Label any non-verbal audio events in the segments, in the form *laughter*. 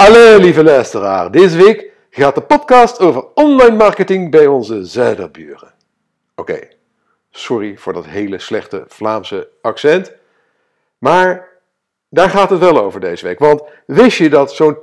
Hallo lieve luisteraar, deze week gaat de podcast over online marketing bij onze zuiderburen. Oké, sorry voor dat hele slechte Vlaamse accent, maar daar gaat het wel over deze week. Want wist je dat zo'n 10%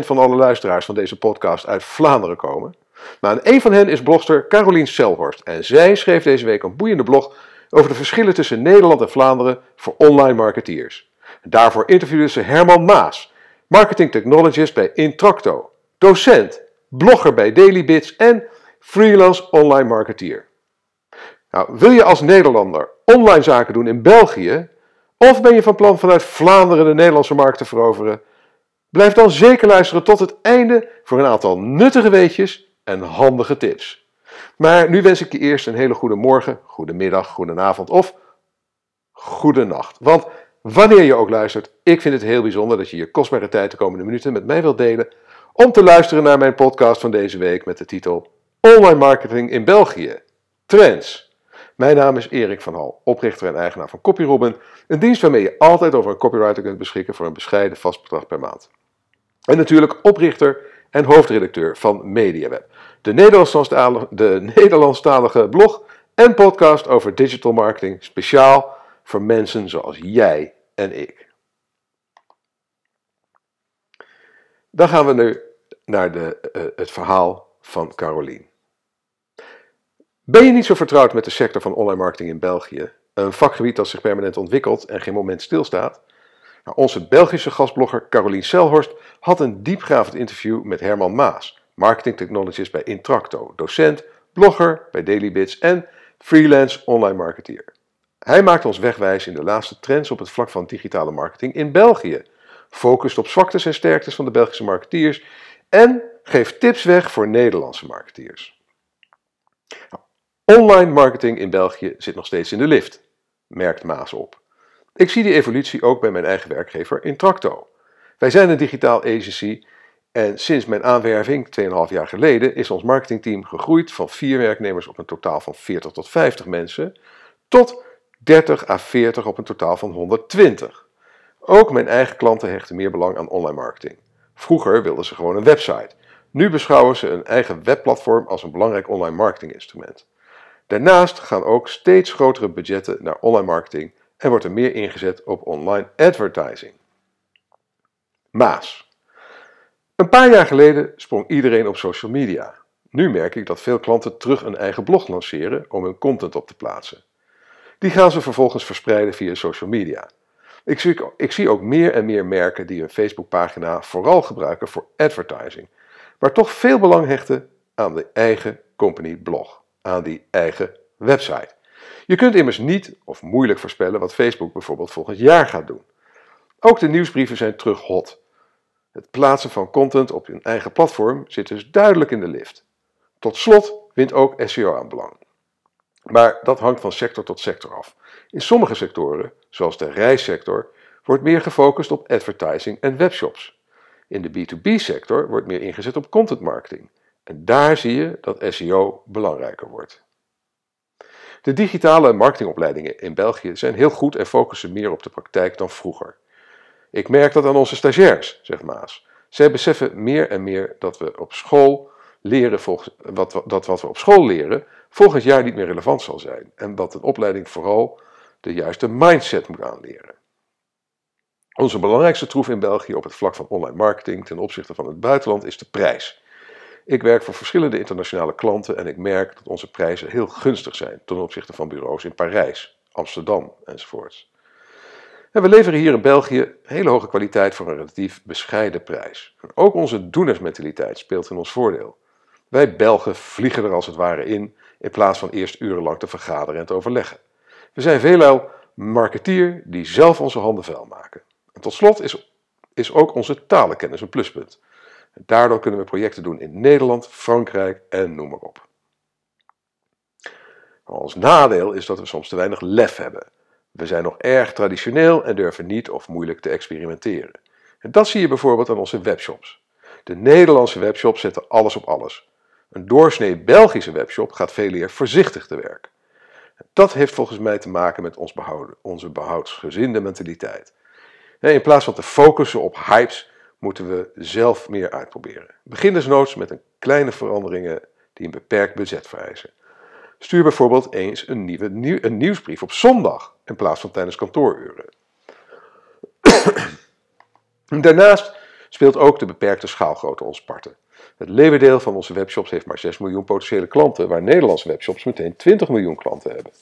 van alle luisteraars van deze podcast uit Vlaanderen komen? Maar nou, een van hen is blogster Carolien Selhorst en zij schreef deze week een boeiende blog over de verschillen tussen Nederland en Vlaanderen voor online marketeers. Daarvoor interviewde ze Herman Maas, marketing technologist bij Intracto, docent, blogger bij DailyBits en freelance online marketeer. Nou, wil je als Nederlander online zaken doen in België, of ben je van plan vanuit Vlaanderen de Nederlandse markt te veroveren? Blijf dan zeker luisteren tot het einde voor een aantal nuttige weetjes en handige tips. Maar nu wens ik je eerst een hele goede morgen, goede middag, goede avond of goede nacht. Want wanneer je ook luistert, ik vind het heel bijzonder dat je je kostbare tijd de komende minuten met mij wilt delen om te luisteren naar mijn podcast van deze week met de titel Online Marketing in België. Trends. Mijn naam is Erik van Hal, oprichter en eigenaar van CopyRobin, een dienst waarmee je altijd over een copywriter kunt beschikken voor een bescheiden vast bedrag per maand. En natuurlijk oprichter en hoofdredacteur van MediaWeb, de de Nederlandstalige blog en podcast over digital marketing, speciaal voor mensen zoals jij en ik. Dan gaan we nu naar de, uh, het verhaal van Carolien. Ben je niet zo vertrouwd met de sector van online marketing in België? Een vakgebied dat zich permanent ontwikkelt en geen moment stilstaat? Nou, onze Belgische gastblogger Carolien Selhorst had een diepgravend interview met Herman Maas, marketing technologist bij Intracto, docent, blogger bij DailyBits en freelance online marketeer. Hij maakt ons wegwijs in de laatste trends op het vlak van digitale marketing in België, focust op zwaktes en sterktes van de Belgische marketeers en geeft tips weg voor Nederlandse marketeers. Nou, online marketing in België zit nog steeds in de lift, merkt Maas op. Ik zie die evolutie ook bij mijn eigen werkgever Intracto. Wij zijn een digitaal agency en sinds mijn aanwerving, 2,5 jaar geleden, is ons marketingteam gegroeid van 4 werknemers op een totaal van 40 tot 50 mensen tot 30 à 40 op een totaal van 120. Ook mijn eigen klanten hechten meer belang aan online marketing. Vroeger wilden ze gewoon een website. Nu beschouwen ze een eigen webplatform als een belangrijk online marketinginstrument. Daarnaast gaan ook steeds grotere budgetten naar online marketing en wordt er meer ingezet op online advertising. Maas. Een paar jaar geleden sprong iedereen op social media. Nu merk ik dat veel klanten terug een eigen blog lanceren om hun content op te plaatsen. Die gaan ze vervolgens verspreiden via social media. Ik zie, ik zie ook meer en meer merken die hun Facebookpagina vooral gebruiken voor advertising, maar toch veel belang hechten aan de eigen company blog, aan die eigen website. Je kunt immers niet of moeilijk voorspellen wat Facebook bijvoorbeeld volgend jaar gaat doen. Ook de nieuwsbrieven zijn terug hot. Het plaatsen van content op hun eigen platform zit dus duidelijk in de lift. Tot slot wint ook SEO aan belang. Maar dat hangt van sector tot sector af. In sommige sectoren, zoals de reissector, wordt meer gefocust op advertising en webshops. In de B2B-sector wordt meer ingezet op content marketing. En daar zie je dat SEO belangrijker wordt. De digitale marketingopleidingen in België zijn heel goed en focussen meer op de praktijk dan vroeger. Ik merk dat aan onze stagiairs, zegt Maas. Zij beseffen meer en meer dat we op school leren volgens, wat, dat wat we op school leren volgend jaar niet meer relevant zal zijn en dat een opleiding vooral de juiste mindset moet aanleren. Onze belangrijkste troef in België op het vlak van online marketing ten opzichte van het buitenland is de prijs. Ik werk voor verschillende internationale klanten en ik merk dat onze prijzen heel gunstig zijn ten opzichte van bureaus in Parijs, Amsterdam enzovoorts. En we leveren hier in België hele hoge kwaliteit voor een relatief bescheiden prijs. ook onze doenersmentaliteit speelt in ons voordeel. Wij Belgen vliegen er als het ware in, in plaats van eerst urenlang te vergaderen en te overleggen. We zijn veelal marketeer die zelf onze handen vuil maken. En tot slot is, is ook onze talenkennis een pluspunt. daardoor kunnen we projecten doen in Nederland, Frankrijk en noem maar op. Ons nadeel is dat we soms te weinig lef hebben. We zijn nog erg traditioneel en durven niet of moeilijk te experimenteren. En dat zie je bijvoorbeeld aan onze webshops. De Nederlandse webshops zetten alles op alles. Een doorsnee Belgische webshop gaat veel eer voorzichtig te werk. Dat heeft volgens mij te maken met ons behouden, onze behoudsgezinde mentaliteit. In plaats van te focussen op hypes, moeten we zelf meer uitproberen. Begin desnoods met een kleine veranderingen die een beperkt budget vereisen. Stuur bijvoorbeeld eens een, nieuwe, een nieuwsbrief op zondag in plaats van tijdens kantooruren. *clears throat* Daarnaast speelt ook de beperkte schaalgrootte ons parten. Het leeuwendeel van onze webshops heeft maar 6 miljoen potentiële klanten, waar Nederlandse webshops meteen 20 miljoen klanten hebben.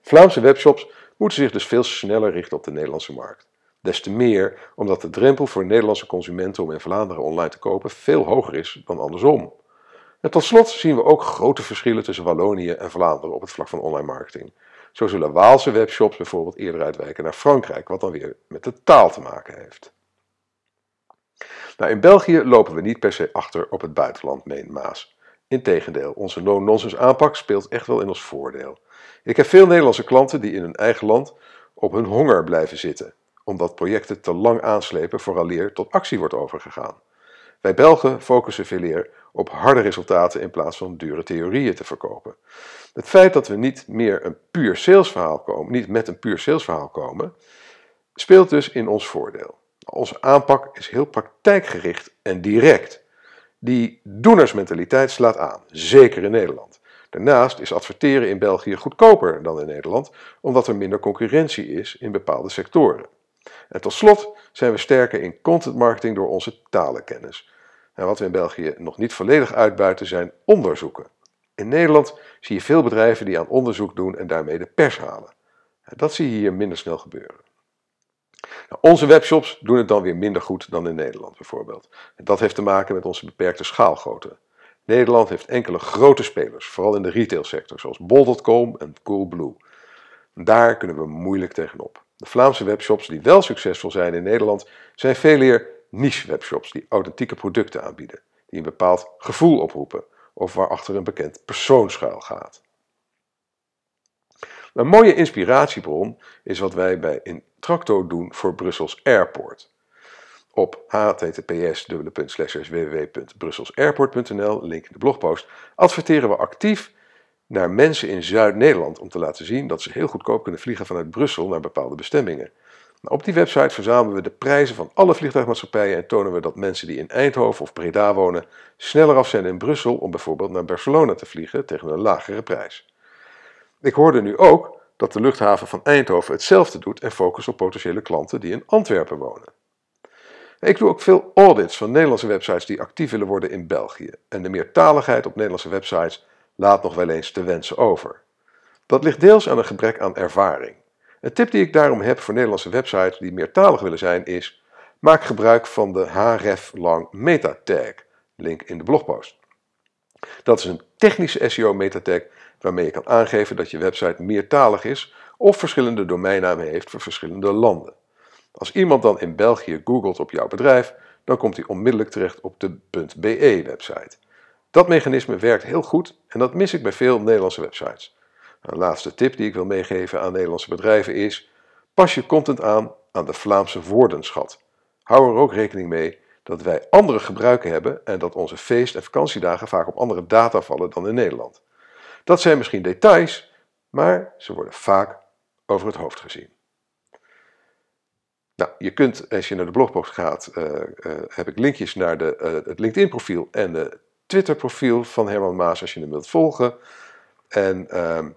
Vlaamse webshops moeten zich dus veel sneller richten op de Nederlandse markt. Des te meer omdat de drempel voor Nederlandse consumenten om in Vlaanderen online te kopen veel hoger is dan andersom. En tot slot zien we ook grote verschillen tussen Wallonië en Vlaanderen op het vlak van online marketing. Zo zullen Waalse webshops bijvoorbeeld eerder uitwijken naar Frankrijk, wat dan weer met de taal te maken heeft. Nou, in België lopen we niet per se achter op het buitenland, meen Maas. Integendeel, onze no-nonsense aanpak speelt echt wel in ons voordeel. Ik heb veel Nederlandse klanten die in hun eigen land op hun honger blijven zitten, omdat projecten te lang aanslepen vooraleer tot actie wordt overgegaan. Wij Belgen focussen veel eer op harde resultaten in plaats van dure theorieën te verkopen. Het feit dat we niet meer een puur salesverhaal komen, niet met een puur salesverhaal komen, speelt dus in ons voordeel. Onze aanpak is heel praktijkgericht en direct. Die doenersmentaliteit slaat aan, zeker in Nederland. Daarnaast is adverteren in België goedkoper dan in Nederland, omdat er minder concurrentie is in bepaalde sectoren. En tot slot zijn we sterker in content marketing door onze talenkennis. En wat we in België nog niet volledig uitbuiten zijn onderzoeken. In Nederland zie je veel bedrijven die aan onderzoek doen en daarmee de pers halen. Dat zie je hier minder snel gebeuren. Nou, onze webshops doen het dan weer minder goed dan in Nederland bijvoorbeeld. Dat heeft te maken met onze beperkte schaalgrootte. Nederland heeft enkele grote spelers, vooral in de retailsector, zoals bol.com en Coolblue. Daar kunnen we moeilijk tegenop. De Vlaamse webshops die wel succesvol zijn in Nederland, zijn veel meer niche-webshops die authentieke producten aanbieden, die een bepaald gevoel oproepen of waarachter een bekend persoon schuil gaat. Een mooie inspiratiebron is wat wij bij Intracto doen voor Brussels Airport. Op https www.brusselsairport.nl, link in de blogpost, adverteren we actief naar mensen in Zuid-Nederland om te laten zien dat ze heel goedkoop kunnen vliegen vanuit Brussel naar bepaalde bestemmingen. Nou, op die website verzamelen we de prijzen van alle vliegtuigmaatschappijen en tonen we dat mensen die in Eindhoven of Breda wonen sneller af zijn in Brussel om bijvoorbeeld naar Barcelona te vliegen tegen een lagere prijs. Ik hoorde nu ook dat de luchthaven van Eindhoven hetzelfde doet en focust op potentiële klanten die in Antwerpen wonen. Ik doe ook veel audits van Nederlandse websites die actief willen worden in België. En de meertaligheid op Nederlandse websites laat nog wel eens te wensen over. Dat ligt deels aan een gebrek aan ervaring. Een tip die ik daarom heb voor Nederlandse websites die meertalig willen zijn is: maak gebruik van de href-lang meta-tag, link in de blogpost. Dat is een technische SEO metatag waarmee je kan aangeven dat je website meertalig is of verschillende domeinnamen heeft voor verschillende landen. Als iemand dan in België googelt op jouw bedrijf, dan komt hij onmiddellijk terecht op de .be-website. Dat mechanisme werkt heel goed en dat mis ik bij veel Nederlandse websites. Een laatste tip die ik wil meegeven aan Nederlandse bedrijven is: pas je content aan aan de Vlaamse woordenschat. Hou er ook rekening mee dat wij andere gebruiken hebben en dat onze feest- en vakantiedagen vaak op andere data vallen dan in Nederland. Dat zijn misschien details, maar ze worden vaak over het hoofd gezien. Nou, je kunt, als je naar de blogpost gaat, uh, uh, heb ik linkjes naar de, uh, het LinkedIn-profiel en de Twitter-profiel van Herman Maas als je hem wilt volgen. En ehm,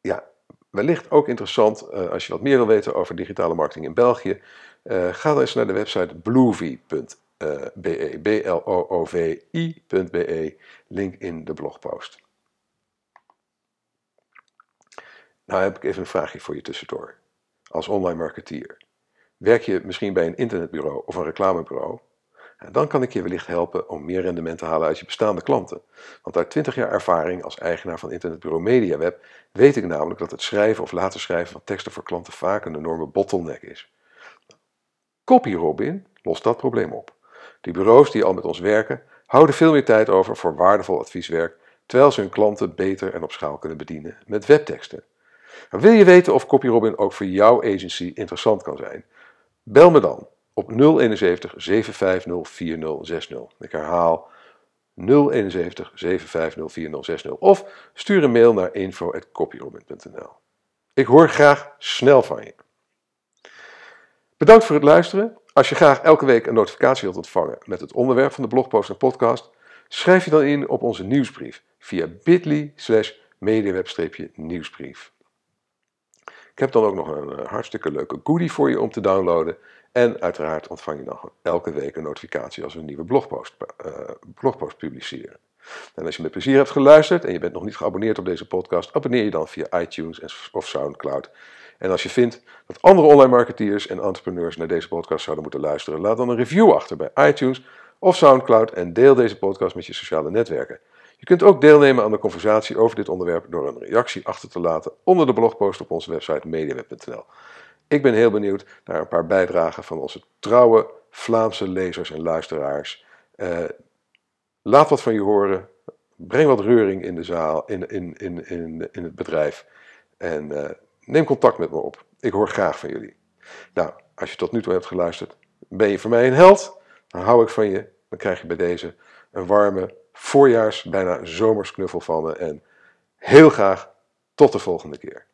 ja, wellicht ook interessant als je wat meer wil weten over digitale marketing in België. Ga dan eens naar de website bloovy.be, B-L-O-O-V-I.be, link in de blogpost. Nou heb ik even een vraagje voor je tussendoor. Als online marketeer. Werk je misschien bij een internetbureau of een reclamebureau? Dan kan ik je wellicht helpen om meer rendement te halen uit je bestaande klanten. Want uit 20 jaar ervaring als eigenaar van internetbureau MediaWeb weet ik namelijk dat het schrijven of laten schrijven van teksten voor klanten vaak een enorme bottleneck is. CopyRobin lost dat probleem op. De bureaus die al met ons werken houden veel meer tijd over voor waardevol advieswerk, terwijl ze hun klanten beter en op schaal kunnen bedienen met webteksten. wil je weten of CopyRobin ook voor jouw agency interessant kan zijn? Bel me dan op 071 750 4060. Ik herhaal 071 750 4060 of stuur een mail naar info.copyrobin.nl. Ik hoor graag snel van je. Bedankt voor het luisteren. Als je graag elke week een notificatie wilt ontvangen met het onderwerp van de blogpost en podcast, schrijf je dan in op onze nieuwsbrief via bit.ly slash mediaweb-nieuwsbrief. Ik heb dan ook nog een eh, hartstikke leuke goodie voor je om te downloaden. En uiteraard ontvang je dan elke week een notificatie als we een nieuwe blogpost, uh, blogpost publiceren. En als je met plezier hebt geluisterd en je bent nog niet geabonneerd op deze podcast, abonneer je dan via iTunes of Soundcloud. En als je vindt dat andere online marketeers en entrepreneurs naar deze podcast zouden moeten luisteren, laat dan een review achter bij iTunes of Soundcloud en deel deze podcast met je sociale netwerken. Je kunt ook deelnemen aan de conversatie over dit onderwerp door een reactie achter te laten onder de blogpost op onze website mediaweb.nl. Ik ben heel benieuwd naar een paar bijdragen van onze trouwe Vlaamse lezers en luisteraars. Uh, laat wat van je horen. Breng wat reuring in de zaal, in, in, in, in, in het bedrijf. En uh, neem contact met me op. Ik hoor graag van jullie. Nou, als je tot nu toe hebt geluisterd, ben je voor mij een held. Dan hou ik van je. Dan krijg je bij deze een warme, voorjaars, bijna zomersknuffel van me. En heel graag tot de volgende keer.